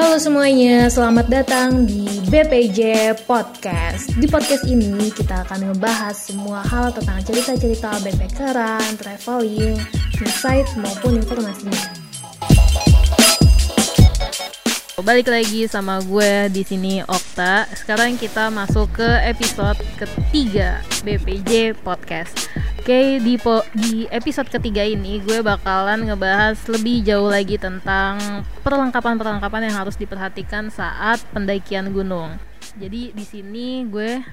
Halo semuanya, selamat datang di BPJ Podcast. Di podcast ini kita akan ngebahas semua hal tentang cerita-cerita backpackeran, traveling, insight maupun informasinya. Balik lagi sama gue di sini Okta. Sekarang kita masuk ke episode ketiga BPJ Podcast. Oke, di, po di episode ketiga ini gue bakalan ngebahas lebih jauh lagi tentang perlengkapan-perlengkapan yang harus diperhatikan saat pendakian gunung. Jadi di sini gue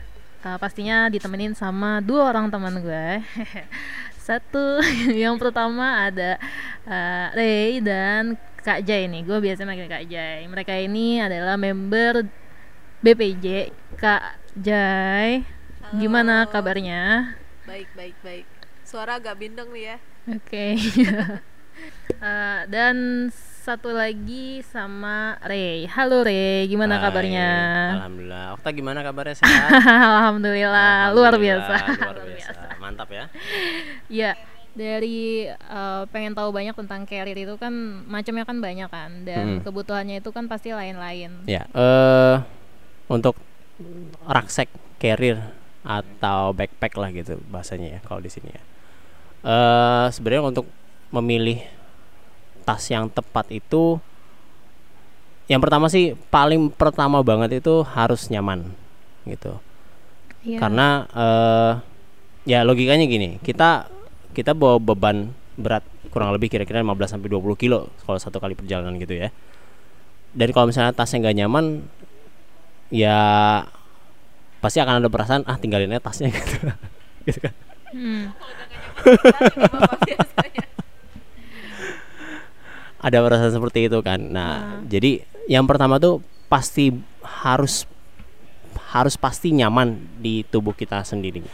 uh, pastinya ditemenin sama dua orang teman gue. Satu yang pertama ada uh, Ray dan Kak Jai nih. Gue biasa manggil Kak Jai. Mereka ini adalah member BPJ. Kak Jai, Halo. gimana kabarnya? Baik, baik, baik. Suara agak bindeng nih ya. Oke. Eh, dan satu lagi sama Ray. Halo Ray, gimana Hai, kabarnya? Alhamdulillah. Okta gimana kabarnya sehat? Alhamdulillah, luar biasa. Luar biasa. Mantap ya. Ya, dari eh, pengen tahu banyak tentang carrier itu kan macamnya kan banyak kan dan Hmm. kebutuhannya itu kan pasti lain-lain. Ya, eh untuk rucksack carrier atau backpack lah gitu bahasanya ya kalau di sini ya. Eh sebenarnya untuk memilih tas yang tepat itu yang pertama sih paling pertama banget itu harus nyaman gitu. Iya. karena eh ya logikanya gini kita kita bawa beban berat kurang lebih kira-kira 15 sampai 20 kilo kalau satu kali perjalanan gitu ya dan kalau misalnya tasnya nggak nyaman ya pasti akan ada perasaan ah tinggalin aja tasnya gitu gitu kan. Hmm. Ada perasaan seperti itu kan. Nah jadi yang pertama tuh pasti harus harus pasti nyaman di tubuh kita sendiri.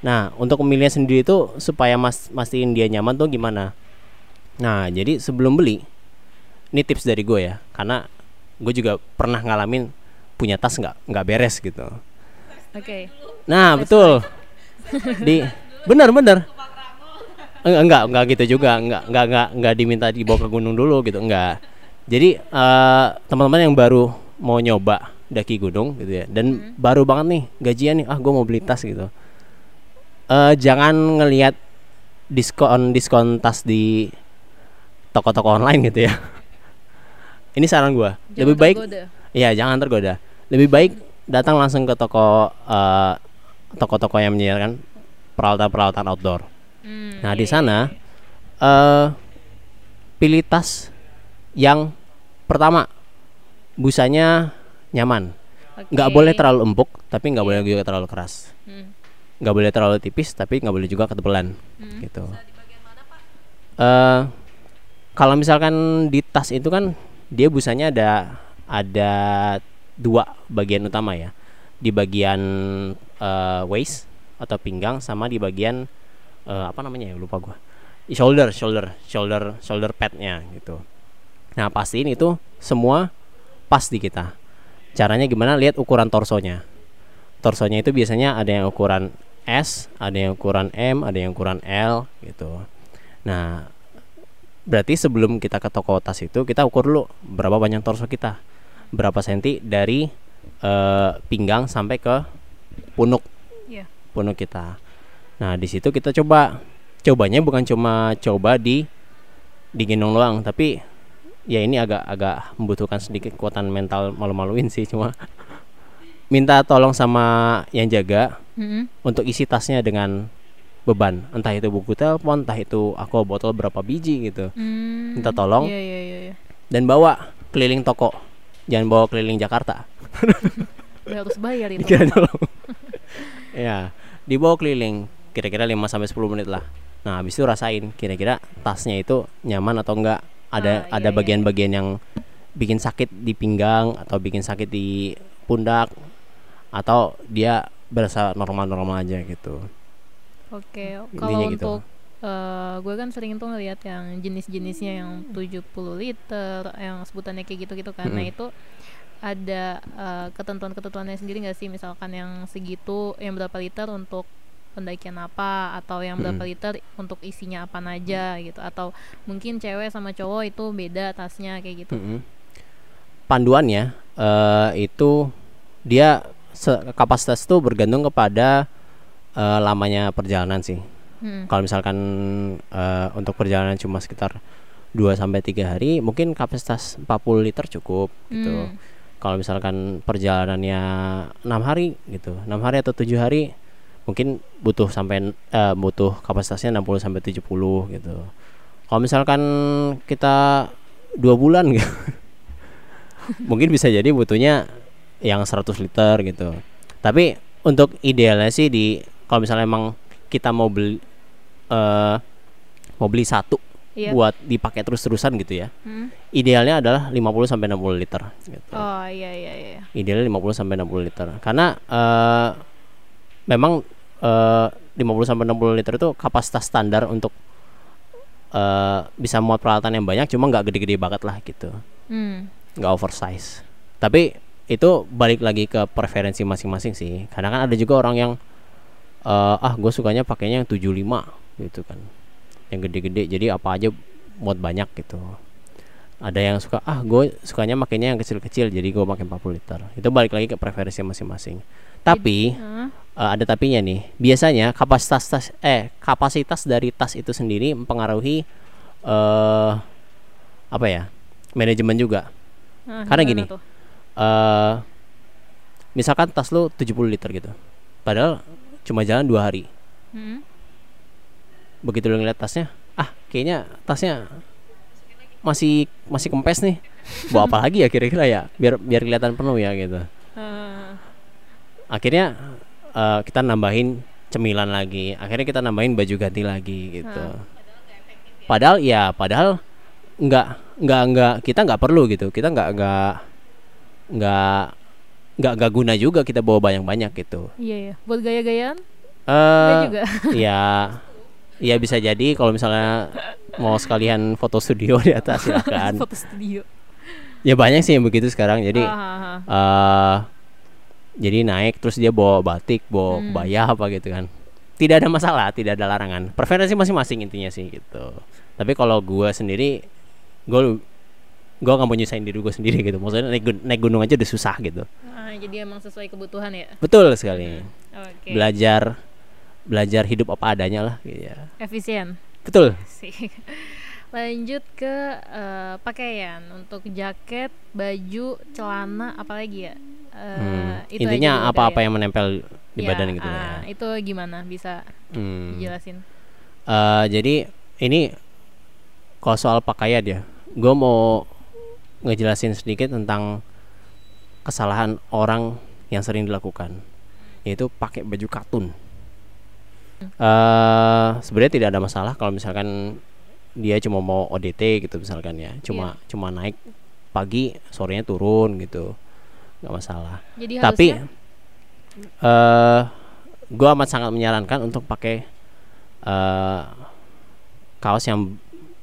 Nah untuk memilih sendiri itu supaya mas mastiin dia nyaman tuh gimana? Nah jadi sebelum beli ini tips dari gue ya karena gue juga pernah ngalamin punya tas nggak nggak beres gitu Oke. Nah, betul. Di benar benar. Enggak, enggak, enggak gitu juga, enggak, enggak, enggak, enggak diminta dibawa ke gunung dulu gitu, enggak. Jadi eh, teman-teman yang baru mau nyoba daki gunung gitu ya, dan baru banget nih gajian nih, ah gue mau beli tas gitu. Eh jangan ngelihat diskon diskon tas di toko-toko online gitu ya. Ini saran gue, lebih baik tergoda. Iya, jangan tergoda. Lebih baik datang langsung ke toko eh, toko-toko yang menyediakan peralatan-peralatan outdoor. Hmm, Nah, iya, di sana eh pilih tas yang pertama busanya nyaman. Nggak boleh terlalu empuk, tapi nggak Iya. boleh juga terlalu keras. Hmm. Nggak boleh terlalu tipis, tapi nggak boleh juga ketebalan. Hmm. Gitu. Eh kalau misalkan di tas itu kan dia busanya ada ada dua bagian utama ya. Di bagian eh, waist atau pinggang sama di bagian eh, apa namanya ya lupa gua. Shoulder shoulder shoulder shoulder padnya gitu. Nah pastiin itu semua pas di kita. Caranya gimana? Lihat ukuran torsonya. Torsonya itu biasanya ada yang ukuran S ada yang ukuran M ada yang ukuran L gitu. Nah berarti sebelum kita ke toko tas itu kita ukur dulu berapa banyak torso kita berapa senti dari eh, pinggang sampai ke punuk Iya. punuk kita nah di situ kita coba cobanya bukan cuma coba di digendong doang tapi ya ini agak agak membutuhkan sedikit kekuatan mental malu-maluin sih cuma minta tolong sama yang jaga Hmm. untuk isi tasnya dengan beban entah itu buku telepon entah itu aku botol berapa biji gitu Hmm. Minta tolong. Iya, iya, iya, iya. dan bawa keliling toko jangan bawa keliling Jakarta Udah harus bayar itu. Dikira tolong. ya dibawa keliling kira-kira 5 sampai 10 menit lah nah habis itu rasain kira-kira tasnya itu nyaman atau enggak ada Ah, iya, ada iya. bagian-bagian yang bikin sakit di pinggang atau bikin sakit di pundak atau dia berasa normal-normal aja gitu Oke, kalau Intinya gitu. Untuk eh, gue kan sering tuh ngeliat yang jenis-jenisnya yang 70 liter, yang sebutannya kayak gitu-gitu kan. Nah Mm-mm. itu ada eh, ketentuan-ketentuannya sendiri nggak sih? Misalkan yang segitu, yang berapa liter untuk pendakian apa atau yang berapa Mm. liter untuk isinya apa aja gitu atau mungkin cewek sama cowok itu beda tasnya kayak gitu. Mm-mm. panduannya eh, itu dia kapasitas itu bergantung kepada eh, lamanya perjalanan sih. Hmm. Kalau misalkan eh, untuk perjalanan cuma sekitar 2 sampai 3 hari, mungkin kapasitas 40 liter cukup gitu. Hmm. Kalau misalkan perjalanannya enam hari gitu, enam hari atau tujuh hari, mungkin butuh sampai eh, butuh kapasitasnya 60 sampai 70 gitu. Kalau misalkan kita dua bulan gitu, mungkin bisa jadi butuhnya yang 100 liter gitu. Tapi untuk idealnya sih di kalau misalnya emang kita mau beli eh mau beli satu Iya. buat dipakai terus-terusan gitu ya. Hmm. Idealnya adalah 50 sampai 60 liter gitu. Oh iya iya iya. Idealnya 50 sampai 60 liter. Karena eh memang eh 50 sampai 60 liter itu kapasitas standar untuk eh bisa muat peralatan yang banyak cuma nggak gede-gede banget lah gitu. Hmm. nggak oversize. Tapi itu balik lagi ke preferensi masing-masing sih. Karena kan ada juga orang yang eh, ah gue sukanya pakainya yang 75 gitu kan. Yang gede-gede jadi apa aja muat banyak gitu. Ada yang suka ah gue sukanya makainya yang kecil-kecil jadi gue pakai 40 liter. Itu balik lagi ke preferensi masing-masing. Tapi Hah? eh, ada tapinya nih. Biasanya kapasitas tas eh kapasitas dari tas itu sendiri mempengaruhi eh apa ya? manajemen juga. Ah, Karena gini. tuh? eh misalkan tas lu 70 liter gitu. Padahal cuma jalan dua hari. Hmm. Begitu lu ngeliat tasnya, ah kayaknya tasnya masih masih kempes nih. Bawa apa lagi ya kira-kira ya? Biar biar kelihatan penuh ya gitu. Akhirnya eh, kita nambahin cemilan lagi. Akhirnya kita nambahin baju ganti lagi gitu. Padahal ya, padahal nggak nggak nggak kita nggak perlu gitu. Kita nggak nggak nggak nggak nggak guna juga kita bawa banyak-banyak gitu. iya ya. Buat gaya-gayaan? Eh Enggak juga. ya ya bisa jadi kalau misalnya mau sekalian foto studio di atas silakan. Foto studio. ya banyak sih yang begitu sekarang. Jadi Ah, ah, ah. eh jadi naik terus dia bawa batik, bawa Hmm. kebaya apa gitu kan. Tidak ada masalah, tidak ada larangan. Preferensi masing-masing intinya sih gitu. Tapi kalau gua sendiri gua gua nggak mau nyusahin diri gua sendiri gitu. Maksudnya naik, gun- naik gunung aja udah susah gitu. Ah, jadi emang sesuai kebutuhan ya. Betul sekali. Oke. Belajar belajar hidup apa adanya lah gitu ya. Efisien. Betul. Lanjut ke eh, pakaian untuk jaket, baju, celana, apalagi ya? Eh, Hmm, itu Intinya apa-apa ya. yang menempel di Ya, badan gitu ah, ya. Itu gimana? Bisa Hmm. dijelasin? Eh, jadi ini kalau soal pakaian ya, gue mau ngejelasin sedikit tentang kesalahan orang yang sering dilakukan, yaitu pakai baju katun. eh Sebenarnya tidak ada masalah kalau misalkan dia cuma mau ODT gitu misalkan ya, cuma cuma naik pagi sorenya turun gitu, nggak masalah. Jadi Tapi harusnya eh gue amat sangat menyarankan untuk pakai eh kaos yang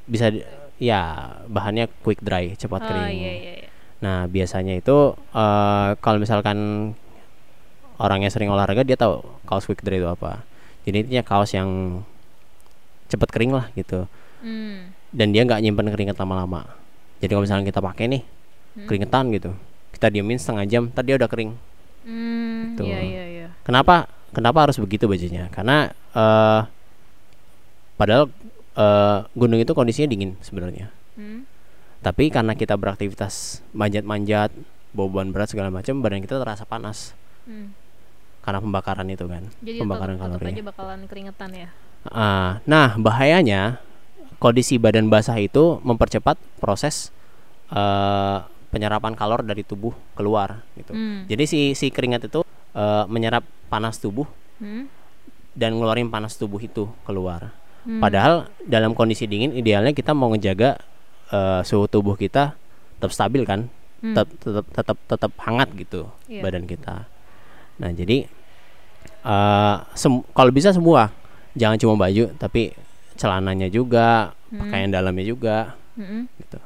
bisa di- ya bahannya quick dry cepat oh, kering. iya, iya, iya. Nah biasanya itu eh kalau misalkan orangnya sering olahraga dia tahu kaos quick dry itu apa. Jadi intinya kaos yang cepat kering lah gitu. Hmm. Dan dia nggak nyimpen keringat lama-lama. Jadi kalau misalkan kita pakai nih Hmm. keringetan gitu, kita diemin setengah jam, tadi dia udah kering. Hmm, Gitu. iya iya iya. Kenapa kenapa harus begitu bajunya? Karena eh padahal eh, gunung itu kondisinya dingin sebenarnya. Hmm. Tapi karena kita beraktivitas manjat-manjat, beban berat segala macam, badan kita terasa panas Hmm. karena pembakaran itu kan, Jadi pembakaran kalori. aja bakalan keringetan ya. Ah, nah, bahayanya kondisi badan basah itu mempercepat proses eh, penyerapan kalor dari tubuh keluar gitu. Hmm. Jadi si si keringat itu eh, menyerap panas tubuh Hmm. dan ngeluarin panas tubuh itu keluar. Hmm. Padahal dalam kondisi dingin idealnya kita mau ngejaga eh, suhu tubuh kita tetap stabil kan, Hmm. tetap tetap tetap tetap hangat gitu Iya. badan kita. Nah jadi sem- kalau bisa semua, jangan cuma baju tapi celananya juga, Hmm. pakaian dalamnya juga Mm-mm. gitu.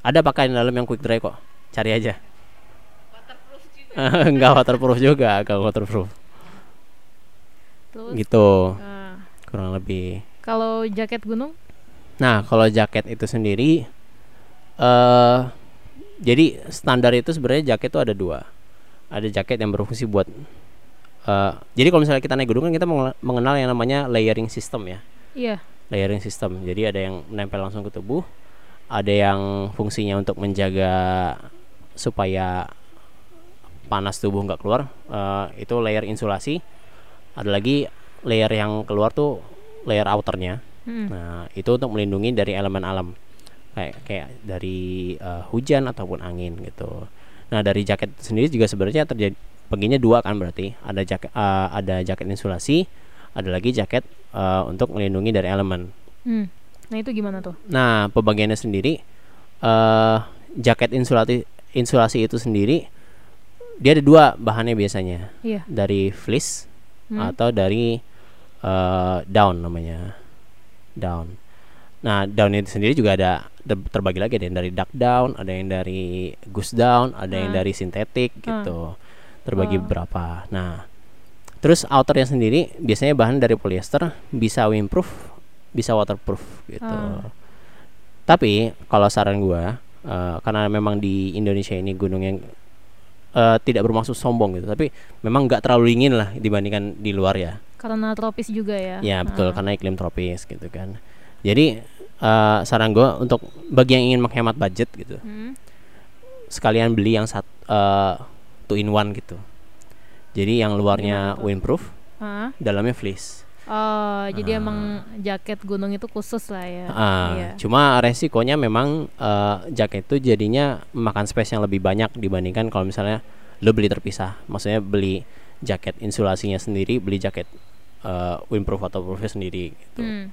Ada pakaian dalam yang quick dry kok, cari aja. Enggak waterproof juga, enggak waterproof. Terus Gitu, ah, kurang lebih. Kalau jaket gunung? Nah, kalau jaket itu sendiri eh jadi standar itu sebenarnya jaket itu ada dua. Ada jaket yang berfungsi buat eh, jadi kalau misalnya kita naik gunung kan kita mengenal yang namanya layering system ya. Iya. Layering system. Jadi ada yang menempel langsung ke tubuh, ada yang fungsinya untuk menjaga supaya panas tubuh nggak keluar. eh, itu layer insulasi. Ada lagi layer yang keluar tuh layer outernya. Mm. Nah, itu untuk melindungi dari elemen alam. Kayak kayak dari eh, hujan ataupun angin gitu. Nah, dari jaket sendiri juga sebenarnya terjadi baginya dua kan berarti. Ada jaket eh, ada jaket insulasi, ada lagi jaket eh, untuk melindungi dari elemen. Mm. Nah itu gimana tuh? Nah, pembagiannya sendiri eh jaket insulasi insulasi itu sendiri dia ada dua bahannya biasanya. Iya. Dari fleece Hmm. atau dari eh, down namanya. Down. Nah, down itu sendiri juga ada ter- terbagi lagi ada yang dari duck down, ada yang dari goose down, ada yang Ah. dari sintetik gitu. Terbagi Oh. beberapa. Nah, terus outernya sendiri biasanya bahan dari polyester, bisa windproof, bisa waterproof gitu. Ah. Tapi kalau saran gua eh, karena memang di Indonesia ini gunung yang eh, tidak bermaksud sombong gitu, tapi memang nggak terlalu dingin lah dibandingkan di luar ya. Karena tropis juga ya. Ya betul Ah. karena iklim tropis gitu kan. Jadi eh, saran gua untuk bagi yang ingin menghemat budget gitu, Hmm. sekalian beli yang satu two in one gitu. Jadi yang luarnya windproof, dalamnya fleece. Oh, jadi Ah. emang jaket gunung itu khusus lah ya. Ah, Iya. Cuma resikonya memang eh, jaket itu jadinya memakan space yang lebih banyak dibandingkan kalau misalnya lo beli terpisah. Maksudnya beli jaket insulasinya sendiri, beli jaket eh, windproof atau proofnya sendiri gitu. Hmm.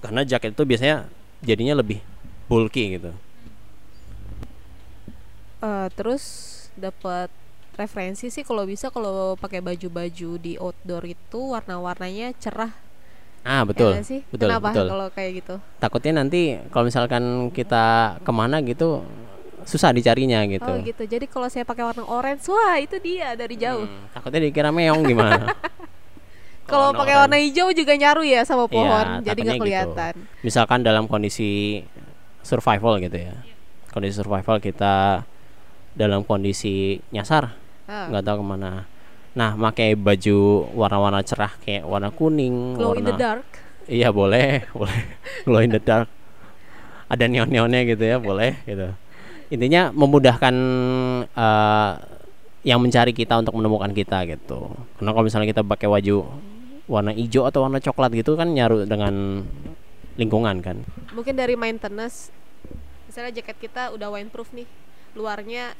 Karena jaket itu biasanya jadinya lebih bulky gitu. Eh, terus dapat referensi sih kalau bisa kalau pakai baju-baju di outdoor itu warna-warnanya cerah Ah ya betul, sih betul, kenapa betul. kalau kayak gitu Takutnya nanti kalau misalkan kita ke mana gitu susah dicarinya gitu. oh gitu jadi kalau saya pakai warna orange wah itu dia dari jauh Hmm, takutnya dikira meong gimana? kalau pakai warna hijau juga nyaru ya sama Iya, pohon jadi takutnya nggak gitu. kelihatan. Misalkan dalam kondisi survival gitu ya. Kondisi survival kita dalam kondisi nyasar Ah, nggak tahu ke mana. Nah pakai baju warna-warna cerah kayak warna kuning glow in warna the dark. Iya boleh boleh. Glow in the dark. Ada neon-neonnya gitu ya boleh gitu. Intinya memudahkan eh, yang mencari kita untuk menemukan kita gitu. Karena kalau misalnya kita pakai baju warna hijau atau warna coklat gitu kan nyaru dengan lingkungan kan mungkin dari maintenance misalnya jaket kita udah windproof nih luarnya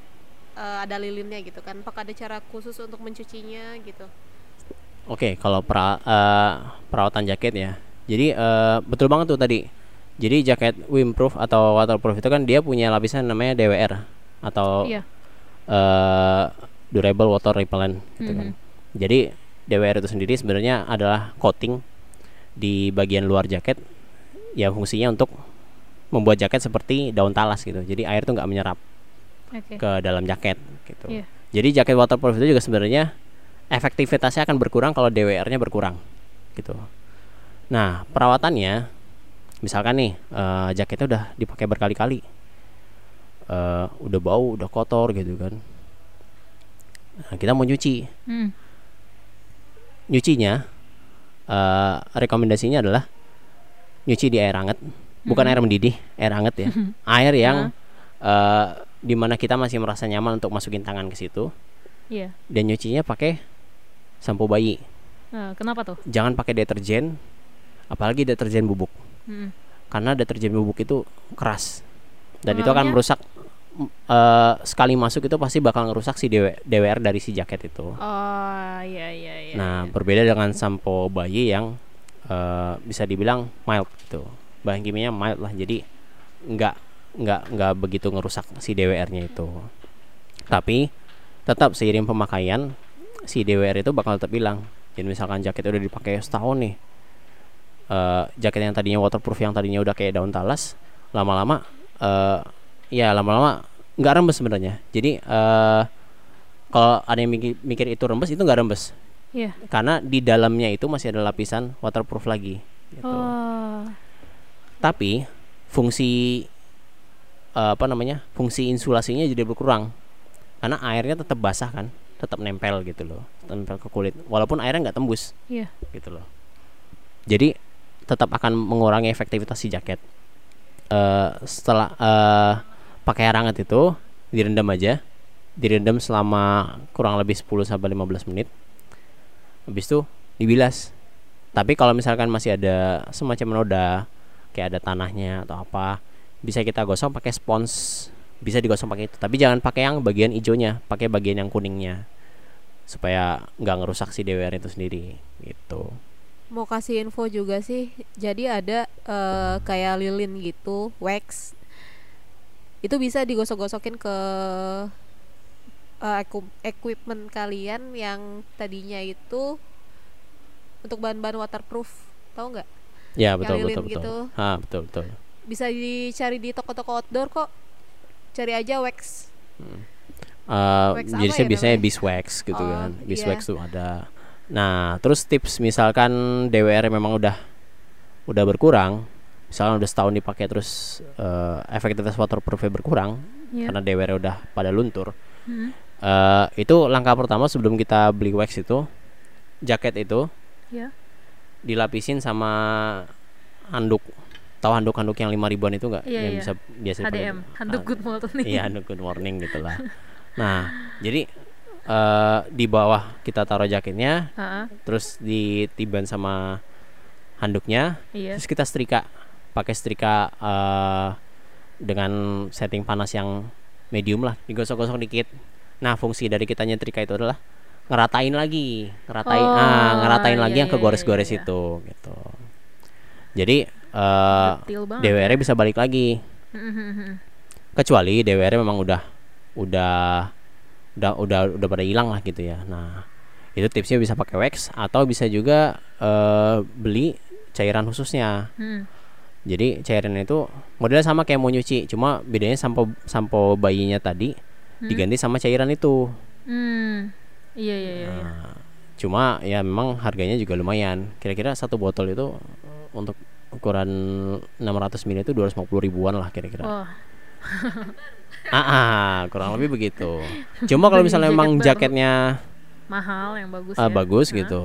eh, ada lilinnya gitu kan apakah ada cara khusus untuk mencucinya gitu Oke, kalau pera- eh, perawatan jaket ya. Jadi eh, betul banget tuh tadi. Jadi jaket windproof atau waterproof itu kan dia punya lapisan namanya DWR atau Iya. eh, durable water repellent gitu kan. Mhm. Jadi DWR itu sendiri sebenarnya adalah coating di bagian luar jaket yang fungsinya untuk membuat jaket seperti daun talas gitu. Jadi air tuh nggak menyerap Oke. ke dalam jaket gitu. Iya. Jadi jaket waterproof itu juga sebenarnya efektivitasnya akan berkurang kalau DWR-nya berkurang gitu. Nah, perawatannya misalkan nih eh, jaketnya udah dipakai berkali-kali. eh, udah bau, udah kotor gitu kan. Nah, kita mau nyuci. Hmm. Nyucinya eh, rekomendasinya adalah nyuci di air hangat, bukan Mhm. air mendidih, air hangat ya. air yang Ah. eh, di mana kita masih merasa nyaman untuk masukin tangan ke situ Iya. dan nyucinya pakai sampo bayi. Nah, kenapa tuh? Jangan pakai deterjen, apalagi deterjen bubuk. Hmm. Karena deterjen bubuk itu keras dan itu akan Pengaruhnya? merusak eh, sekali masuk itu pasti bakal ngerusak si DW DWR dari si jaket itu. Oh, iya iya iya. nah, iya. berbeda dengan sampo bayi yang eh, bisa dibilang mild gitu. Bahan kimianya mild lah, jadi nggak nggak nggak begitu ngerusak si DWR-nya itu. Tapi tetap seiring pemakaian si DWR itu bakal tetap hilang. Jadi misalkan jaket udah dipakai setahun nih, eh, jaket yang tadinya waterproof yang tadinya udah kayak daun talas, lama-lama eh, ya lama-lama nggak rembes sebenarnya. Jadi eh, kalau ada yang mikir, mikir itu rembes itu nggak rembes Iya. karena di dalamnya itu masih ada lapisan waterproof lagi. gitu. Oh. Tapi fungsi eh, apa namanya fungsi insulasinya jadi berkurang karena airnya tetap basah kan tetap nempel gitu loh nempel ke kulit walaupun airnya nggak tembus Iya. gitu loh jadi tetap akan mengurangi efektivitas si jaket Eh setelah eh pakai air hangat itu direndam aja. Direndam selama kurang lebih 10 sampai 15 menit. Habis itu dibilas. Tapi kalau misalkan masih ada semacam noda kayak ada tanahnya atau apa bisa kita gosok pakai spons. Bisa digosok pakai itu. Tapi jangan pakai yang bagian hijaunya pakai bagian yang kuningnya. Supaya nggak ngerusak si DWR itu sendiri gitu. Mau kasih info juga sih. Jadi ada eh, kayak lilin gitu wax itu bisa digosok-gosokin ke eku- equipment kalian yang tadinya itu untuk bahan-bahan waterproof. Tahu nggak? Ya betul lilin betul betul. gitu. ah betul betul. Bisa dicari di toko-toko outdoor kok. Cari aja wax. Eh, Wax jadi saya ya biasanya namanya? beeswax gitu Oh, kan. Iya. beeswax tuh ada. Nah terus tips misalkan DWR memang udah udah berkurang misalnya udah setahun dipakai terus eh, efektivitas waterproofnya berkurang Iya. karena DWR udah pada luntur Hmm. Eh, itu langkah pertama sebelum kita beli wax itu jaket itu Iya. dilapisin sama handuk tahu handuk-handuk yang lima ribuan itu enggak Iya, yang iya. bisa biasa HDM, handuk Ah, good morning. Iya, handuk good morning gitulah. Nah, jadi eh di bawah kita taruh jaketnya, Heeh, terus ditiban sama handuknya, iya. terus kita setrika pakai setrika eh dengan setting panas yang medium lah, digosok-gosok dikit. Nah, fungsi dari kita nyetrika itu adalah ngeratain lagi, ngeratain Oh, ah, ngeratain lagi iya, yang iya, kegores-gores iya, iya. itu gitu. Jadi eh Detil banget. DWR bisa balik lagi kecuali DWR memang udah udah udah udah udah pada hilang lah gitu ya nah itu tipsnya bisa pakai wax atau bisa juga eh, beli cairan khususnya Hmm. Jadi cairan itu modelnya sama kayak mau nyuci cuma bedanya sampo sampo bayinya tadi diganti sama cairan itu Hmm. Iya iya iya. Nah, cuma ya memang harganya juga lumayan kira-kira satu botol itu untuk ukuran 600 ml itu 250 ribuan lah kira-kira Wah, Ah, ah, kurang lebih begitu. Cuma kalau misalnya jaket memang baru. jaketnya mahal yang bagus ah, ya. bagus Hah? gitu,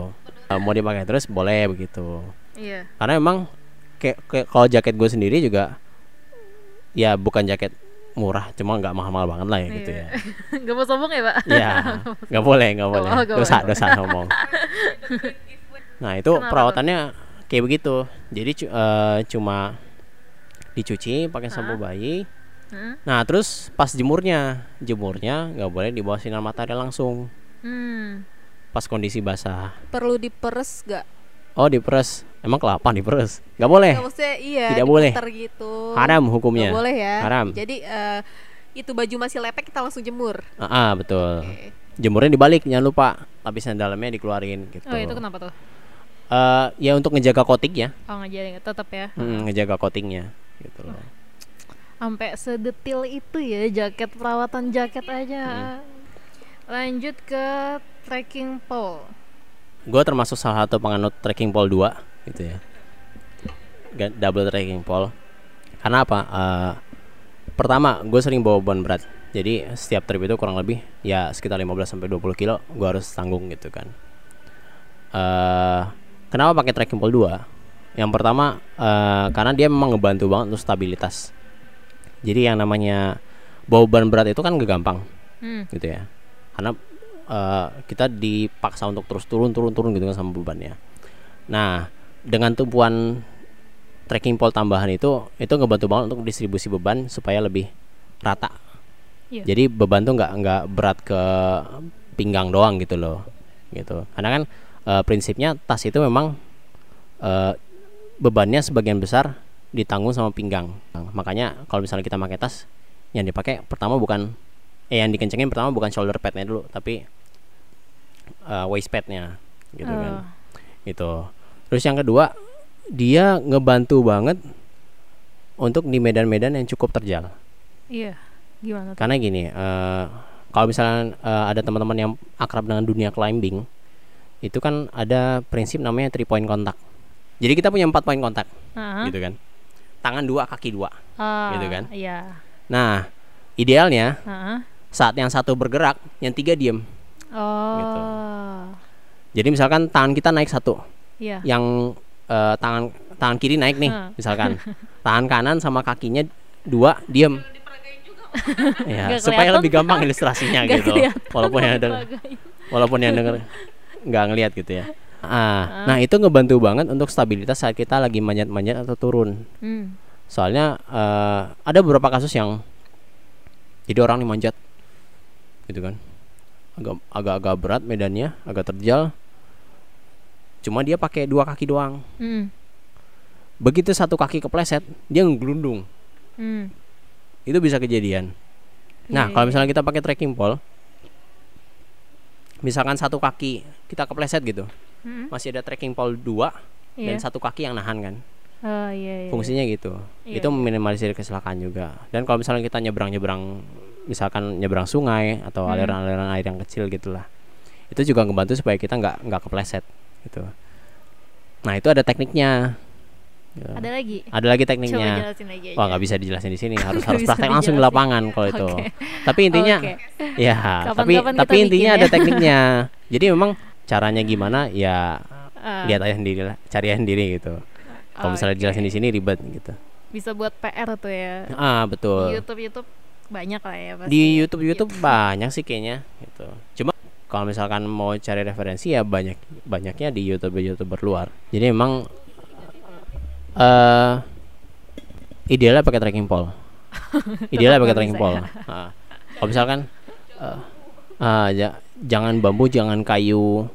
ah, mau dipakai terus boleh begitu. Iya. Karena memang kayak, kayak kalau jaket gue sendiri juga, ya bukan jaket murah, cuma nggak mahal-mahal banget lah ya gitu Iya. ya. Gak mau sombong ya, Pak? Ya, nggak boleh, nggak boleh. Oh, nggak Dosa, boleh. dosa ngomong. Nah itu Kenapa perawatannya kayak begitu. Jadi cu- eh, cuma dicuci pakai sampo bayi. Hmm? Nah terus pas jemurnya, jemurnya nggak boleh di bawah sinar matahari langsung. Hmm. Pas kondisi basah. perlu diperes gak Oh diperes, emang kelapa diperes? Nggak boleh. Nggak, maksudnya iya Tidak boleh. gitu Haram hukumnya. Nggak boleh ya Haram. jadi eh, itu baju masih lepek kita langsung jemur Ah, ah, betul. Oke. Jemurnya dibalik, jangan lupa. Lapisan dalamnya dikeluarin gitu. Oh, itu kenapa tuh? Eh, ya untuk ngejaga coatingnya, Oh, ngajarin tetap ya. Hmm, ngejaga coatingnya gitu loh. Sampai sedetil itu ya jaket perawatan jaket aja. Hmm. Lanjut ke trekking pole. Gue termasuk salah satu penganut trekking pole 2 gitu ya. Double trekking pole. Karena apa? Eh, pertama gue sering bawa beban berat. Jadi setiap trip itu kurang lebih ya sekitar 15 sampai 20 kilo gue harus tanggung gitu kan. Eh kenapa pakai trekking pole 2 yang pertama eh, karena dia memang ngebantu banget untuk stabilitas. Jadi yang namanya bawa beban berat itu kan gak gampang Hmm. gitu ya. Karena eh, kita dipaksa untuk terus turun turun turun gitu kan sama bebannya. Nah dengan tumpuan trekking pole tambahan itu itu ngebantu banget untuk distribusi beban supaya lebih rata. Iya. jadi beban tuh nggak nggak berat ke pinggang doang gitu loh gitu. Karena kan eh, prinsipnya tas itu memang eh, bebannya sebagian besar ditanggung sama pinggang. Nah, makanya kalau misalnya kita pakai tas yang dipakai pertama bukan eh yang dikencengin pertama bukan shoulder padnya dulu tapi eh, waist padnya gitu kan Oh. gitu terus yang kedua dia ngebantu banget untuk di medan-medan yang cukup terjal Iya. Gimana tuh? karena gini eh, kalau misalnya eh, ada teman-teman yang akrab dengan dunia climbing itu kan ada prinsip namanya three point contact jadi kita punya empat poin kontak Ah. gitu kan tangan dua kaki dua Ah, gitu kan. Iya. Nah, idealnya Heeh. Saat yang satu bergerak, yang tiga diem. Oh. Gitu. Jadi misalkan tangan kita naik satu, Iya. yang eh, tangan tangan kiri naik nih, misalkan tangan kanan sama kakinya dua diem. ya, supaya lebih gampang ilustrasinya Nggak gitu. kelihatan Walaupun yang denger, Diperagain. walaupun yang denger nggak ngelihat gitu ya. Ah, nah itu ngebantu banget untuk stabilitas saat kita lagi manjat-manjat atau turun. Hmm. Soalnya eh, ada beberapa kasus yang jadi orang nih manjat, gitu kan, agak agak-agak berat medannya, agak terjal. Cuma dia pakai dua kaki doang. Hmm. Begitu satu kaki kepleset, dia ngelundung. Hmm. Itu bisa kejadian. Nah, Iya, kalau iya. misalnya kita pakai trekking pole, misalkan satu kaki kita kepleset gitu, Hmm. masih ada trekking pole dua dan Iya. satu kaki yang nahan kan. Oh iya iya. Fungsinya gitu. Iya, itu meminimalisir kecelakaan juga. Dan kalau misalnya kita nyebrang-nyebrang, misalkan nyebrang sungai atau Hmm. aliran-aliran air yang kecil gitulah, itu juga ngebantu supaya kita nggak nggak kepleset gitu. Nah itu ada tekniknya. Gitu. Ada lagi. Ada lagi tekniknya. lagi aja. Wah nggak bisa dijelasin di sini harus harus praktek langsung di lapangan kalau itu. Oke. Tapi intinya Oke. ya Kapan-kapan tapi kita tapi intinya bikin ada ya. tekniknya. Jadi memang caranya gimana ya Ah, lihat aja sendiri lah, cari aja sendiri gitu. Kalau misalnya oke. dijelasin di sini ribet gitu. Bisa buat PR tuh ya. Ah betul. YouTube YouTube banyak lah ya pasti. Di ya. YouTube YouTube banyak sih kayaknya gitu. Cuma kalau misalkan mau cari referensi ya banyak banyaknya di YouTube YouTuber luar. Jadi memang eh idealnya pakai tracking pole. idealnya pakai tracking pole. Ah. kalau misalkan ah, ja- jangan bambu, jangan kayu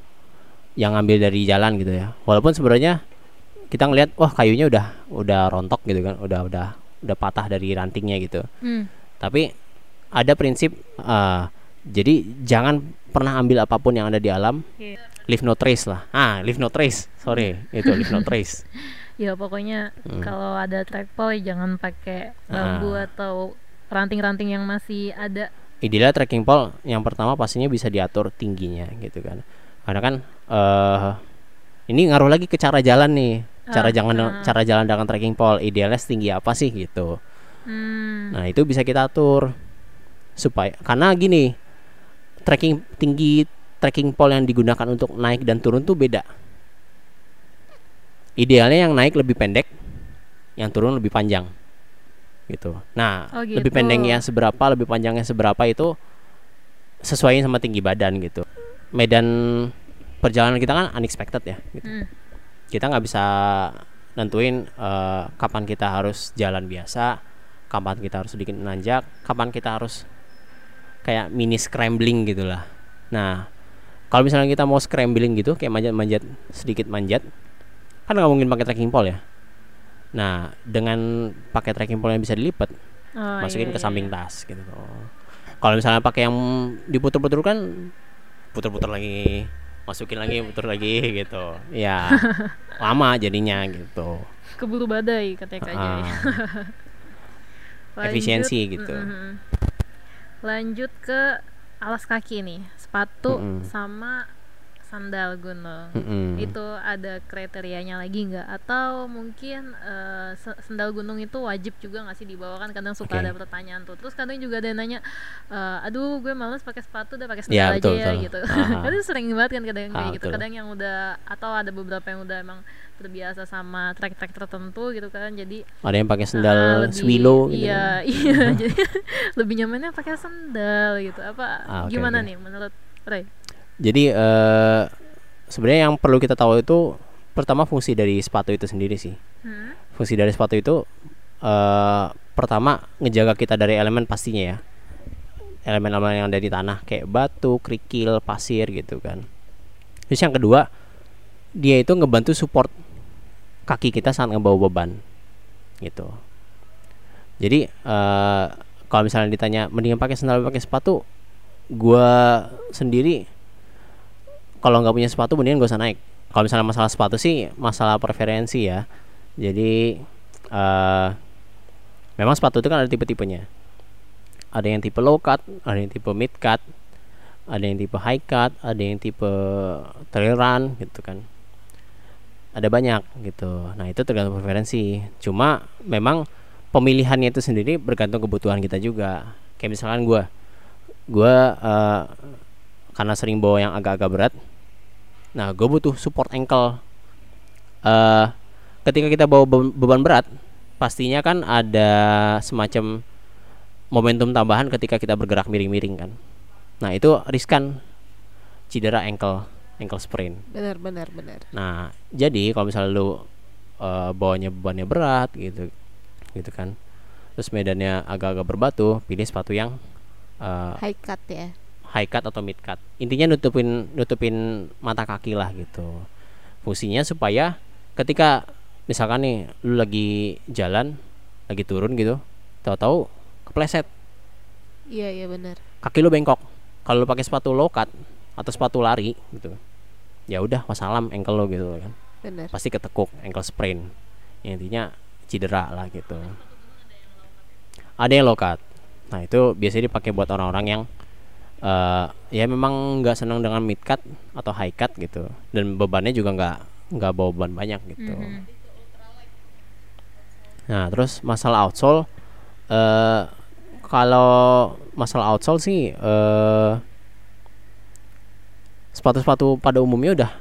yang ngambil dari jalan gitu ya. Walaupun sebenarnya kita ngelihat wah kayunya udah udah rontok gitu kan, udah udah udah patah dari rantingnya gitu Hmm. Tapi ada prinsip eh, jadi jangan pernah ambil apa pun yang ada di alam Iya. leave no trace lah ah leave no trace sorry itu leave no trace Ya pokoknya Hmm. kalau ada trackpole ya jangan pakai bambu Ah. atau ranting-ranting yang masih ada. idealnya trekking pole yang pertama pastinya bisa diatur tingginya gitu kan karena kan eh ini ngaruh lagi ke cara jalan nih cara Ah, jangan ah. cara jalan dengan trekking pole idealnya setinggi apa sih gitu Hmm. Nah, itu bisa kita atur supaya karena gini, trekking tinggi trekking pole yang digunakan untuk naik dan turun tuh beda. Idealnya yang naik lebih pendek, yang turun lebih panjang. Gitu. Nah, Oh, lebih gitu. pendeknya seberapa, lebih panjangnya seberapa itu sesuaiin sama tinggi badan gitu. Medan perjalanan kita kan unexpected ya. Gitu Hmm. kita nggak bisa nentuin eh, kapan kita harus jalan biasa, kapan kita harus sedikit menanjak, kapan kita harus kayak mini scrambling gitulah. Nah, kalau misalnya kita mau scrambling gitu, kayak manjat-manjat sedikit manjat, kan nggak mungkin pakai trekking pole ya. Nah, dengan pakai trekking pole yang bisa dilipat, Oh, masukin iya, ke iya. samping tas gitu. Kalau misalnya pakai yang diputer-puter kan puter-puter lagi, masukin lagi, puter lagi gitu. Ya, lama jadinya gitu. Keburu badai katanya Jay. Ah, Lanjut- efisiensi gitu. Mm-mm. Lanjut ke alas kaki nih, sepatu Mm-mm. sama sandal gunung. mm-mm. Itu ada kriterianya lagi nggak? Atau mungkin se- sandal gunung itu wajib juga nggak sih dibawa kan? Kadang suka Oke. ada pertanyaan tuh. Terus kadang juga ada yang nanya, eh, aduh gue males pakai sepatu, udah pakai Ya, sandal betul, aja ya betul. gitu. Ah. Kadang sering banget kan kadang Ah, kayak gitu. betul. Kadang yang udah atau ada beberapa yang udah emang terbiasa sama trek-trek tertentu gitu kan. Jadi Ada yang pakai Ah, sendal lebih- swilo gitu. Iya, iya. Jadi lebih nyamannya pakai sandal gitu. Apa Ah, oke, gimana oke. nih menurut Ray? Jadi eh sebenarnya yang perlu kita tahu itu pertama fungsi dari sepatu itu sendiri sih. Hmm? Fungsi dari sepatu itu eh pertama ngejaga kita dari elemen pastinya ya. Elemen-elemen yang ada di tanah kayak batu, kerikil, pasir gitu kan. Terus yang kedua, dia itu ngebantu support kaki kita saat ngebawa beban gitu. Jadi eh kalau misalnya ditanya mendingan pakai sandal pakai sepatu, gua sendiri kalau nggak punya sepatu mendingan gak usah naik. Kalau misalnya masalah sepatu sih masalah preferensi ya. Jadi eh memang sepatu itu kan ada tipe-tipenya. Ada yang tipe low cut, ada yang tipe mid cut, ada yang tipe high cut, ada yang tipe trail run gitu kan. Ada banyak gitu. Nah, itu tergantung preferensi. Cuma memang pemilihannya itu sendiri bergantung kebutuhan kita juga. Kayak misalkan gue gue uh, karena sering bawa yang agak-agak berat nah gue butuh support ankle. Uh, ketika kita bawa be- beban berat pastinya kan ada semacam momentum tambahan ketika kita bergerak miring-miring kan. Nah itu riskan. Cedera ankle ankle sprain benar benar benar Nah, jadi kalau misalnya lu uh, bawanya bebannya berat gitu, gitu kan, terus medannya agak-agak berbatu, pilih sepatu yang uh, high cut ya high cut atau mid cut. Intinya nutupin nutupin mata kaki lah gitu. Fungsinya supaya ketika misalkan nih lu lagi jalan, lagi turun gitu, tahu-tahu kepleset, iya iya benar kaki lu bengkok. Kalau lu pakai sepatu low cut atau sepatu lari gitu, ya udah wassalam ankle lo gitu kan. benar pasti ketekuk ankle sprain. Yang intinya cedera lah gitu. Ada yang low cut nah itu biasanya dipakai buat orang-orang yang eh ya memang nggak senang dengan mid cut atau high cut gitu. Dan bebannya juga nggak nggak bawa beban banyak gitu. Mhm. nah terus masalah outsole eh kalau masalah outsole sih eh sepatu-sepatu pada umumnya udah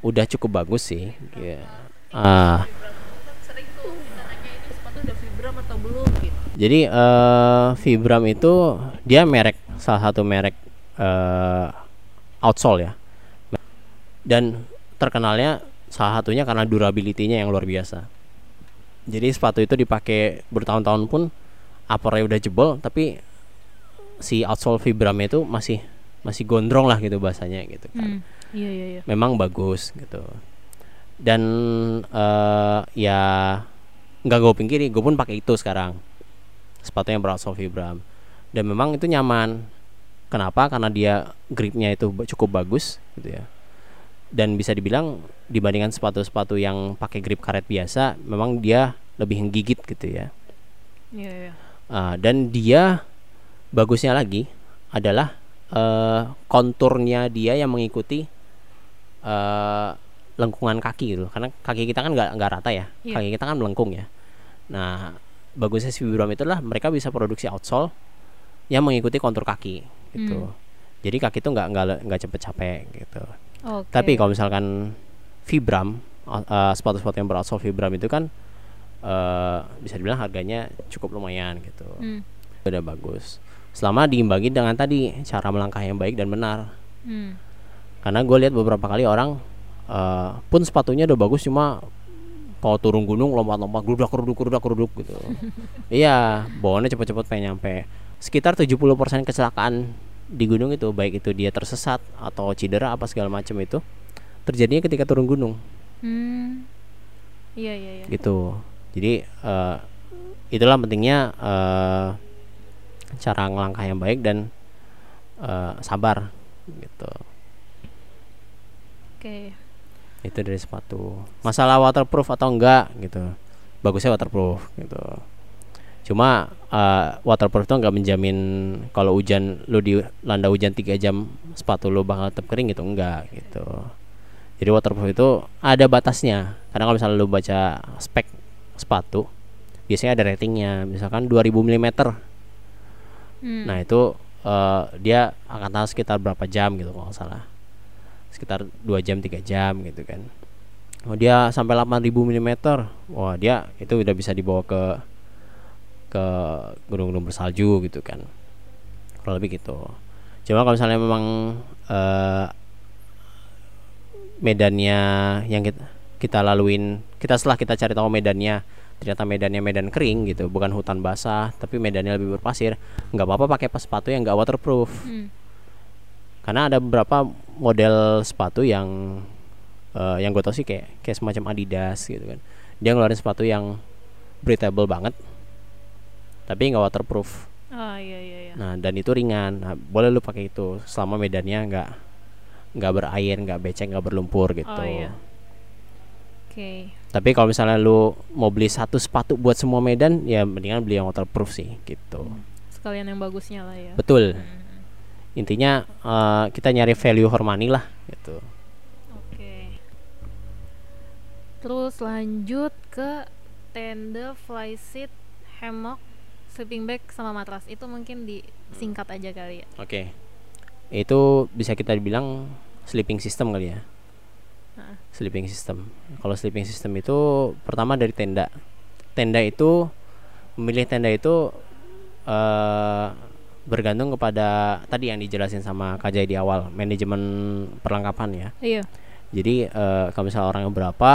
udah cukup bagus sih ya ah Jadi eh Vibram itu dia merek salah satu merek eh outsole ya. Dan terkenalnya salah satunya karena durability-nya yang luar biasa. Jadi sepatu itu dipakai bertahun-tahun pun uppernya udah jebol tapi si outsole Vibram itu masih masih gondrong lah gitu bahasanya gitu kan. Hmm, Iya iya iya. memang bagus gitu. Dan eh ya nggak gue pingkiri gue pun pakai itu sekarang. Sepatu yang berat Vibram. Dan memang itu nyaman. Kenapa? Karena dia gripnya itu cukup bagus gitu ya. Dan bisa dibilang dibandingkan sepatu-sepatu yang pakai grip karet biasa memang dia lebih menggigit gitu ya. Iya iya. Ah, dan dia bagusnya lagi adalah eh, konturnya dia yang mengikuti eh, lengkungan kaki gitu. Karena kaki kita kan nggak nggak rata ya. Iya. kaki kita kan melengkung ya. Nah bagusnya si Vibram itu adalah mereka bisa produksi outsole yang mengikuti kontur kaki gitu. Hmm. jadi kaki itu nggak nggak nggak cepet capek gitu. Oke. tapi kalau misalkan Vibram uh, uh, sepatu-sepatu yang beroutsole Vibram itu kan uh, bisa dibilang harganya cukup lumayan gitu. Hmm, udah bagus selama diimbangi dengan tadi cara melangkah yang baik dan benar hmm. karena gue lihat beberapa kali orang uh, pun sepatunya udah bagus cuma kalau turun gunung lompat-lompat gerudak geruduk gerudak geruduk gitu iya bawaannya cepet-cepet pengen nyampe sekitar 70% kecelakaan di gunung itu baik itu dia tersesat atau cedera apa segala macam itu terjadinya ketika turun gunung Hmm. Iya iya iya. gitu jadi eh, itulah pentingnya eh, cara ngelangkah yang baik dan eh, sabar gitu. Oke. itu dari sepatu. Masalah waterproof atau enggak gitu. Bagusnya waterproof gitu. Cuma eh, waterproof itu nggak menjamin kalau hujan lu di landa hujan tiga jam sepatu lu bakal tetap kering gitu enggak gitu. Jadi waterproof itu ada batasnya. Karena kalau misalnya lu baca spek sepatu biasanya ada ratingnya. Misalkan 2000 mm Hmm. nah itu eh, dia akan tahan sekitar berapa jam gitu kalau salah. Sekitar 2 jam 3 jam gitu kan. Oh dia sampai 8000 mm wah dia itu udah bisa dibawa ke ke gunung-gunung bersalju gitu kan. Kalau lebih gitu. Cuma kalau misalnya memang eh, medannya yang kita kita laluin kita setelah kita cari tahu medannya ternyata medannya medan kering gitu bukan hutan basah tapi medannya lebih berpasir nggak apa-apa pakai pas sepatu yang nggak waterproof Hmm. karena ada beberapa model sepatu yang eh, yang gue tau sih kayak kayak semacam Adidas gitu kan dia ngeluarin sepatu yang breathable banget tapi nggak waterproof Ah iya iya iya. nah dan itu ringan nah, boleh lu pakai itu selama medannya nggak nggak berair nggak becek nggak berlumpur gitu Oh, iya. Oke. Tapi kalau misalnya lu mau beli satu sepatu buat semua medan ya mendingan beli yang waterproof sih gitu Sekalian yang bagusnya lah ya. betul Hmm. intinya eh, kita nyari value for money lah gitu Oke. Terus lanjut ke tenda, fly seat, hammock, sleeping bag sama matras. Itu mungkin disingkat aja kali ya. Oke. Itu bisa kita bilang sleeping system kali ya. Sleeping system. Kalau sleeping system itu pertama dari tenda. Tenda itu memilih tenda itu eh bergantung kepada tadi yang dijelasin sama Kak Jai di awal, manajemen perlengkapan ya. Iya. Jadi eh, kalau misalnya orangnya berapa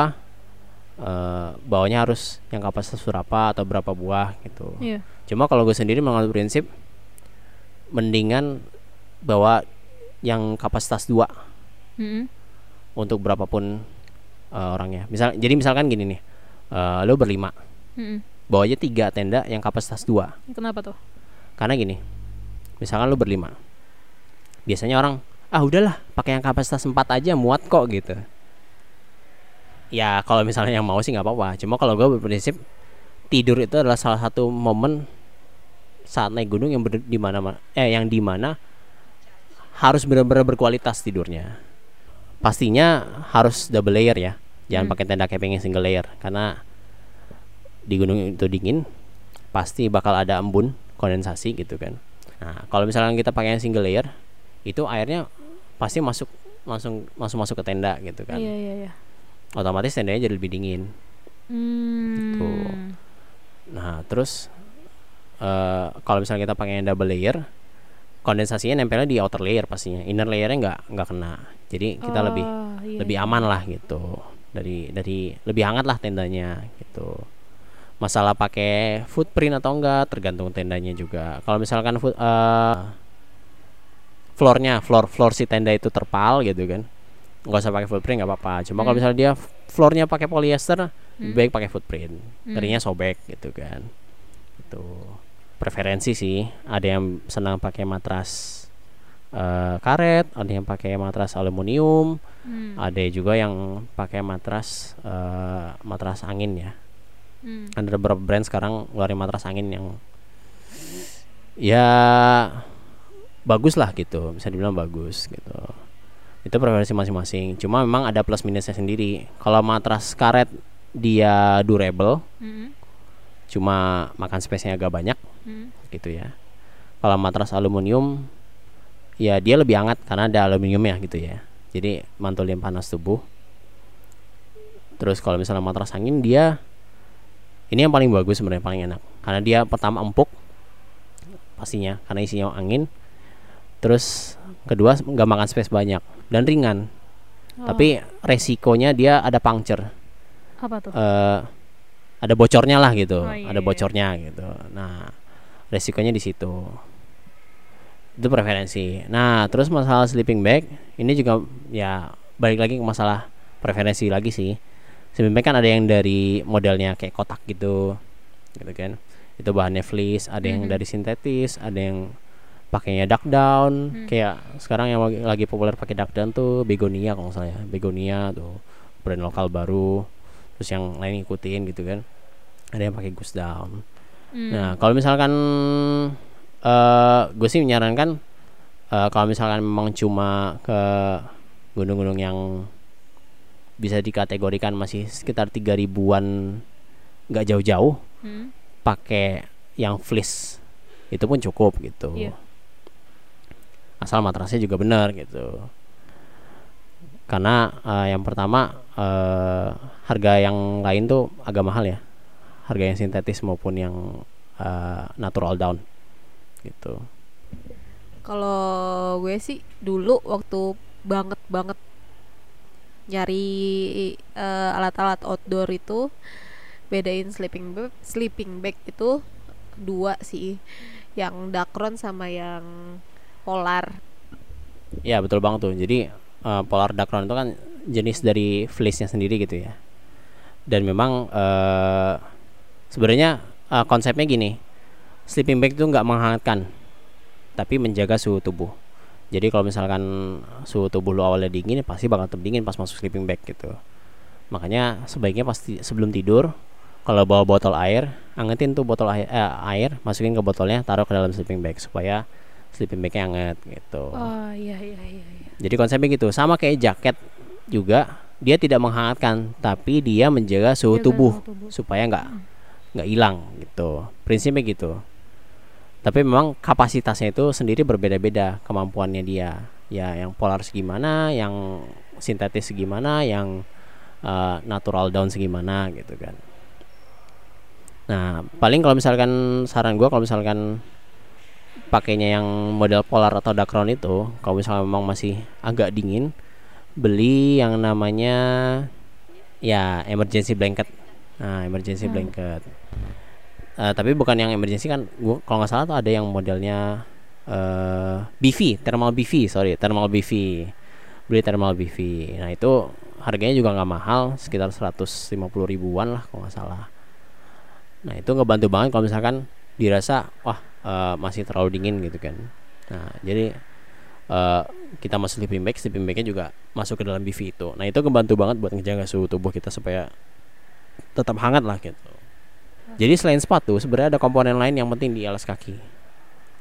eh bawanya harus yang kapasitas berapa atau berapa buah gitu. Iya. Cuma kalau gue sendiri mengambil prinsip mendingan bawa yang kapasitas dua Mm-mm. Untuk berapapun eh, orangnya. Misal, jadi misalkan gini nih, eh, lo berlima, Mm-mm. bawa aja tiga tenda yang kapasitas dua. Kenapa tuh? Karena gini, misalkan lo berlima, biasanya orang ah udahlah pakai yang kapasitas empat aja muat kok gitu. Ya kalau misalnya yang mau sih nggak apa-apa. Cuma kalau gue berprinsip tidur itu adalah salah satu momen saat naik gunung yang ber, di mana eh yang di mana harus benar-benar berkualitas tidurnya. Pastinya harus double layer ya. Jangan Hmm. pakai tenda camping yang single layer karena di gunung itu dingin pasti bakal ada embun kondensasi gitu kan. Nah, kalau misalnya kita pakai yang single layer itu airnya pasti masuk langsung langsung masuk ke tenda gitu kan. Iya iya iya. Otomatis tendanya jadi lebih dingin. Hmm. Gitu. Nah, terus eh kalau misalnya kita pakai yang double layer, kondensasinya nempelnya di outer layer pastinya. Inner layernya nggak nggak kena. Jadi kita lebih Oh, iya, lebih iya. aman lah gitu. Dari dari lebih hangat lah tendanya gitu. Masalah pakai footprint atau enggak tergantung tendanya juga. Kalau misalkan eh, floornya floor floor si tenda itu terpal gitu kan nggak usah pakai footprint nggak apa-apa cuma kalau Hmm. misalnya dia floornya pakai polyester Hmm. baik pakai footprint Hmm. tadinya sobek gitu kan itu preferensi sih ada yang senang pakai matras eh, karet ada yang pakai matras aluminium Hmm. ada juga yang pakai matras eh, matras angin ya Hmm. ada beberapa brand sekarang ngeluarin matras angin yang ya bagus lah gitu bisa dibilang bagus gitu itu preferensi masing-masing cuma memang ada plus minusnya sendiri kalau matras karet dia durable Hmm. Cuma makan space-nya agak banyak. Hmm. gitu ya. Kalau matras aluminium ya dia lebih hangat karena ada aluminiumnya gitu ya. Jadi mantulin panas tubuh. Terus kalau misalnya matras angin dia ini yang paling bagus sebenarnya paling enak. Karena dia pertama empuk pastinya karena isinya angin. Terus kedua nggak makan space banyak dan ringan. Oh, tapi resikonya dia ada puncture. Apa tuh? eh ada bocornya lah gitu, Oh, iya, ada iya. bocornya gitu. Nah, resikonya di situ. Itu preferensi. Nah, terus masalah sleeping bag ini juga ya balik lagi ke masalah preferensi lagi sih. Sleeping bag kan ada yang dari modelnya kayak kotak gitu, gitu kan. Itu bahannya fleece, ada yang Mhm. dari sintetis, ada yang pakainya duck down. Hmm. Kayak sekarang yang lagi, lagi populer pakai duck down tuh begonia kalau nggak salah ya. Begonia tuh brand lokal baru terus yang lain ngikutin gitu kan ada yang pakai goose down Hmm. nah kalau misalkan eh gue sih menyarankan eh, kalau misalkan memang cuma ke gunung-gunung yang bisa dikategorikan masih sekitar tiga ribuan nggak jauh-jauh Hmm. pakai yang fleece itu pun cukup gitu Iya. asal matrasnya juga benar gitu karena eh, yang pertama eh, harga yang lain tuh agak mahal ya harga yang sintetis maupun yang eh, natural down gitu. Kalau gue sih dulu waktu banget banget nyari eh, alat-alat outdoor itu bedain sleeping bag, sleeping bag itu dua sih, yang Dacron sama yang Polar. ya betul banget tuh. Jadi eh, polar Dacron itu kan jenis dari fleece nya sendiri gitu ya. Dan memang eh, sebenarnya eh, konsepnya gini sleeping bag itu nggak menghangatkan tapi menjaga suhu tubuh jadi kalau misalkan suhu tubuh lo awalnya dingin pasti bakal tetap dingin pas masuk sleeping bag gitu makanya sebaiknya pasti sebelum tidur kalau bawa botol air angetin tuh botol air, eh, air masukin ke botolnya taruh ke dalam sleeping bag supaya sleeping bagnya anget gitu Oh iya iya iya. iya. jadi konsepnya gitu sama kayak jaket juga dia tidak menghangatkan tapi dia menjaga suhu Jaga tubuh suhu tubuh. supaya nggak nggak hilang gitu. Prinsipnya gitu. Tapi memang kapasitasnya itu sendiri berbeda-beda kemampuannya dia. Ya yang polar segimana yang sintetis segimana yang eh, natural down segimana gitu kan. Nah paling kalau misalkan saran gua kalau misalkan pakainya yang model polar atau dark round itu kalau misalnya memang masih agak dingin beli yang namanya ya emergency blanket nah emergency Hmm. blanket. Eh, tapi bukan yang emergency kan gua kalau nggak salah tuh ada yang modelnya eh BV thermal BV sorry thermal BV beli thermal BV nah itu harganya juga nggak mahal sekitar 150 ribuan lah kalau nggak salah. Nah itu ngebantu banget kalau misalkan dirasa wah eh, masih terlalu dingin gitu kan. Nah jadi eh, kita masuk sleeping bag sleeping bagnya juga masuk ke dalam BV itu. Nah itu ngebantu banget buat ngejaga suhu tubuh kita supaya tetap hangat lah gitu. Jadi selain sepatu sebenarnya ada komponen lain yang penting di alas kaki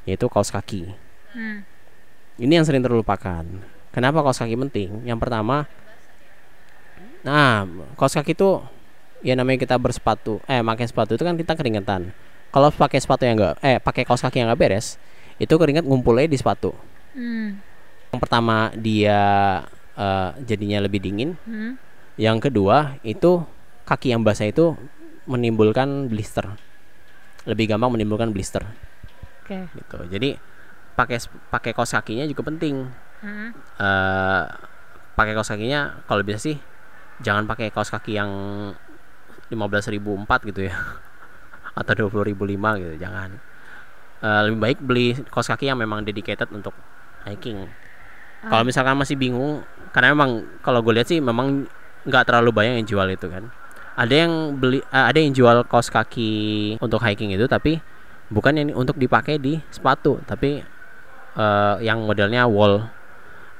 yaitu kaos kaki. Hmm. ini yang sering terlupakan. Kenapa kaos kaki penting? Yang pertama nah kaos kaki itu ya namanya kita bersepatu eh pakai sepatu itu kan kita keringetan. Kalau pakai sepatu yang enggak eh pakai kaos kaki yang enggak beres itu keringat ngumpulnya di sepatu. Hmm. yang pertama dia eh, jadinya lebih dingin. Hmm. yang kedua itu kaki yang basah itu menimbulkan blister. Lebih gampang menimbulkan blister. Oke. gitu. Jadi pakai pakai kaos kakinya juga penting. Hmm. eh pakai kaos kakinya kalau bisa sih jangan pakai kaos kaki yang 15.004 gitu ya. Atau 20.005 gitu jangan. Eh, lebih baik beli kaos kaki yang memang dedicated untuk hiking. Kalau Ah. misalkan masih bingung karena memang kalau gue lihat sih memang nggak terlalu banyak yang jual itu kan ada yang beli eh, ada yang jual kaos kaki untuk hiking itu tapi bukan yang untuk dipakai di sepatu tapi eh, yang modelnya wall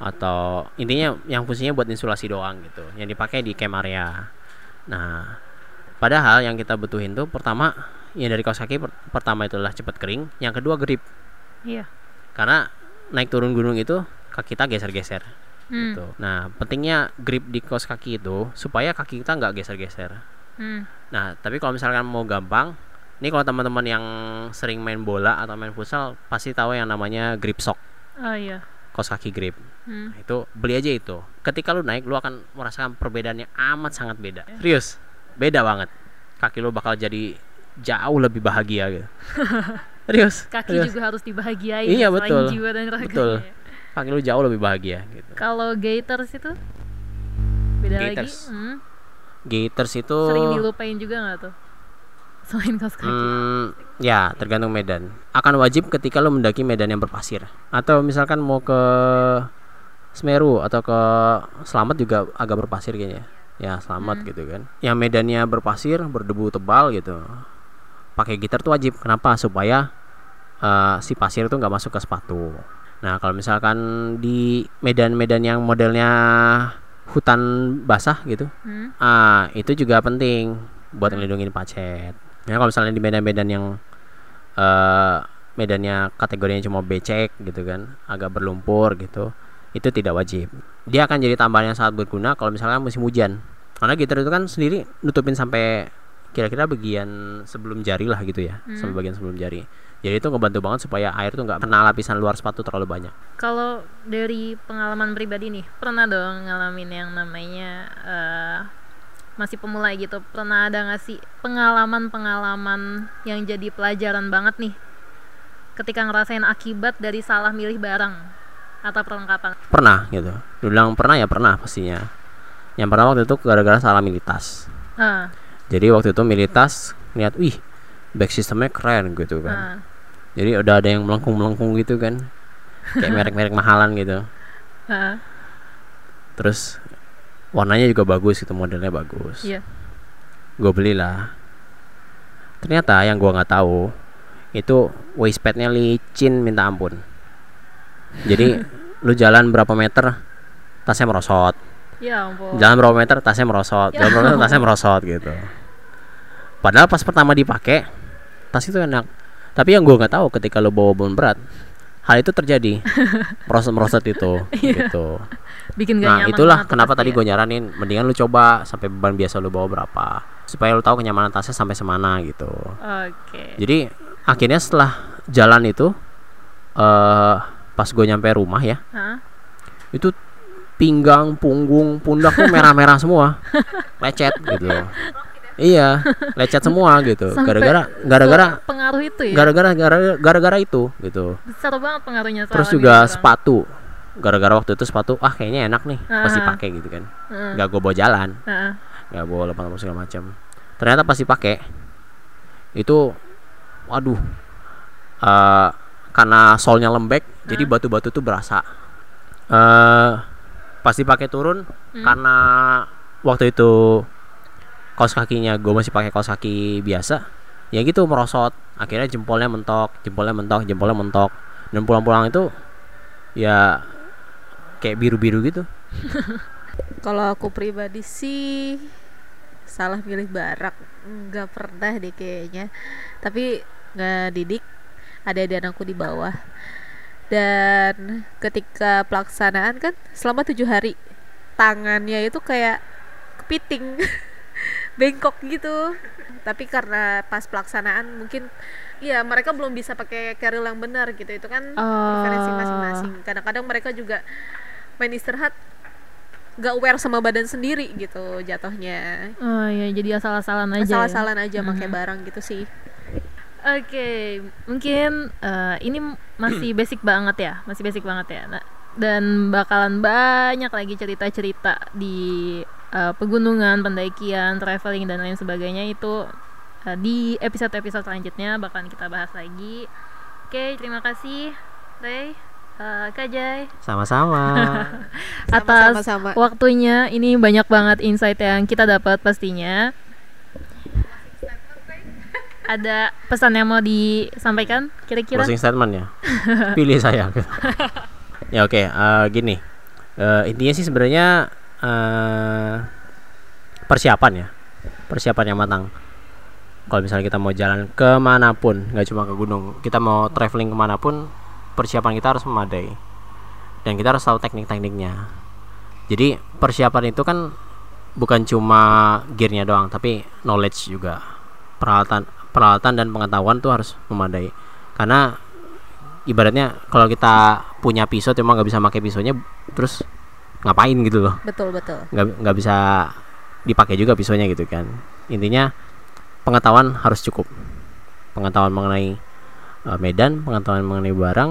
atau intinya yang fungsinya buat insulasi doang gitu yang dipakai di camp area. Nah padahal yang kita butuhin tuh pertama yang dari kaos kaki per- pertama itu adalah cepat kering yang kedua grip. Iya. karena naik turun gunung itu kaki kita geser-geser Hmm. gitu. Nah, pentingnya grip di kaos kaki itu supaya kaki kita nggak geser-geser. Hmm. Nah, tapi kalau misalkan mau gampang, ini kalau teman-teman yang sering main bola atau main futsal pasti tahu yang namanya grip sock, Oh iya. kaos kaki grip. Hmm. Nah, itu beli aja itu. Ketika lu naik, lu akan merasakan perbedaannya amat sangat beda. Serius, beda banget. Kaki lu bakal jadi jauh lebih bahagia gitu. Serius. Kaki serius. juga harus dibahagiain Iya, betul. jiwa dan raga. Betul. Kaki lu jauh lebih bahagia gitu. Kalau Gators itu beda Gators. lagi. Hmm. Gators itu Sering dilupain juga nggak tuh? Selain kaos kaki. Hmm, ya tergantung medan. Akan wajib ketika lo mendaki medan yang berpasir. Atau misalkan mau ke Semeru atau ke Selamat juga agak berpasir kayaknya. Ya Selamat Hmm. gitu kan. Yang medannya berpasir, berdebu tebal gitu. Pakai gitar tuh wajib. Kenapa? Supaya eh, si pasir itu nggak masuk ke sepatu. Nah kalau misalkan di medan-medan yang modelnya hutan basah gitu, Hmm. Ah, itu juga penting buat ngelindungin pacet. Ya kalau misalnya di medan-medan yang eh medannya kategorinya cuma becek gitu kan, agak berlumpur gitu, itu tidak wajib. Dia akan jadi tambahan yang sangat berguna kalau misalnya musim hujan. Karena gitar itu kan sendiri nutupin sampai kira-kira bagian sebelum jari lah gitu ya, Hmm. sampai bagian sebelum jari. Jadi itu ngebantu banget supaya air tuh nggak kena lapisan luar sepatu terlalu banyak. Kalau dari pengalaman pribadi nih, pernah dong ngalamin yang namanya eh, masih pemula gitu. Pernah ada nggak sih pengalaman-pengalaman yang jadi pelajaran banget nih ketika ngerasain akibat dari salah milih barang atau perlengkapan? Pernah gitu. Bilang pernah ya pernah pastinya. Yang pertama waktu itu gara-gara salah milih tas. Ah, Jadi waktu itu milih tas lihat, wih, back sistemnya keren gitu kan. ah, Jadi udah ada yang melengkung-melengkung gitu kan. Kayak merek-merek mahalan gitu. ah, Terus warnanya juga bagus gitu, modelnya bagus. Iya. Gue belilah. Ternyata yang gua nggak tahu itu waistpadnya licin minta ampun. Jadi lu jalan berapa meter tasnya merosot. ya ampun. Jalan berapa meter tasnya merosot. Ya Jalan berapa meter tasnya merosot gitu. Padahal pas pertama dipakai tas itu enak. Tapi yang gua nggak tahu ketika lo bawa beban berat, hal itu terjadi. Merosot-merosot itu gitu. Bikin gak nah nyaman itulah kenapa tadi ya. gue nyaranin mendingan lu coba sampai beban biasa lu bawa berapa supaya lu tahu kenyamanan tasnya sampai semana gitu. Oke. Jadi akhirnya setelah jalan itu eh pas gue nyampe rumah ya Hah? itu pinggang punggung pundak tuh merah-merah semua. Lecet gitu iya lecet semua gitu. Gara-gara gara-gara pengaruh itu ya? gara-gara gara- gara-gara itu gitu. Besar banget pengaruhnya terus juga sepatu. Gara-gara waktu itu sepatu ah kayaknya enak nih pasti Ah. pakai gitu kan. Heeh, nggak gue bawa jalan. Heeh. nggak bawa lepas segala macam ternyata pasti pakai itu waduh eh karena solnya lembek jadi batu-batu tuh berasa. Eh pasti pakai turun Hmm. karena waktu itu kaos kakinya gue masih pakai kaos kaki biasa. Ya gitu merosot. Akhirnya jempolnya mentok jempolnya mentok jempolnya mentok. Dan pulang-pulang itu ya kayak biru-biru gitu. Kalau aku pribadi sih salah milih barak. Nggak pernah deh kayaknya. Tapi nggak didik ada dan aku di bawah. Dan ketika pelaksanaan kan selama tujuh hari tangannya itu kayak kepiting bengkok gitu tapi karena pas pelaksanaan mungkin ya mereka belum bisa pakai carrier yang benar gitu itu kan preferensi Oh. masing-masing kadang-kadang mereka juga main istirahat nggak aware sama badan sendiri gitu jatuhnya oh ya jadi asal-asalan aja ya. asal-asalan aja pakai barang gitu sih Oke, mungkin eh, ini masih basic banget ya, masih basic banget ya. Nah, dan bakalan banyak lagi cerita-cerita di eh, pegunungan, pendakian, traveling dan lain sebagainya itu eh, di episode-episode selanjutnya bakalan kita bahas lagi. Oke, terima kasih Ray, eh, Kak Jai sama-sama atas Sama-sama. waktunya. Ini banyak banget insight yang kita dapat pastinya. Ada pesan yang mau disampaikan kira-kira? closing statement ya pilih saya ya oke eh, gini Eh, intinya sih sebenarnya eh, persiapan ya. Persiapan yang matang. Kalau misalnya kita mau jalan ke mana pun nggak cuma ke gunung kita mau traveling ke mana pun persiapan kita harus memadai. Dan kita harus tahu teknik-tekniknya. Jadi persiapan itu kan bukan cuma gearnya doang tapi knowledge juga. Peralatan peralatan dan pengetahuan tuh harus memadai. Karena ibaratnya kalau kita punya pisau cuma nggak bisa pakai pisaunya terus ngapain gitu loh. Betul betul. Nggak nggak bisa dipakai juga pisaunya gitu kan. Intinya pengetahuan harus cukup. Pengetahuan mengenai eh, medan pengetahuan mengenai barang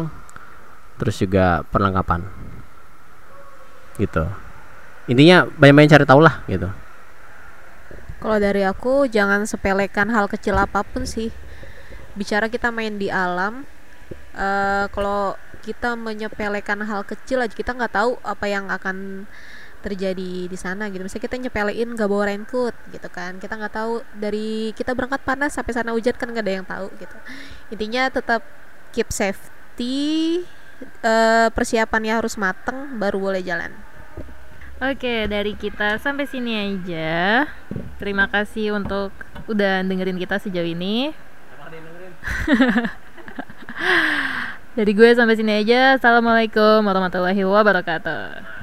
terus juga perlengkapan. Gitu. Intinya banyak-banyak cari tahu lah gitu. Kalau dari aku jangan sepelekan hal kecil apa pun sih. Bicara kita main di alam, eh kalau kita menyepelekan hal kecil aja kita nggak tahu apa yang akan terjadi di sana gitu. Misalnya kita nyepelein nggak bawa raincoat gitu kan. Kita nggak tahu dari kita berangkat panas sampai sana hujan kan nggak ada yang tahu gitu. Intinya tetap keep safety. eh persiapannya harus mateng baru boleh jalan. Oke, dari kita sampai sini aja. Terima kasih untuk udah dengerin kita sejauh ini. dari gue sampai sini aja. Assalamualaikum warahmatullahi wabarakatuh.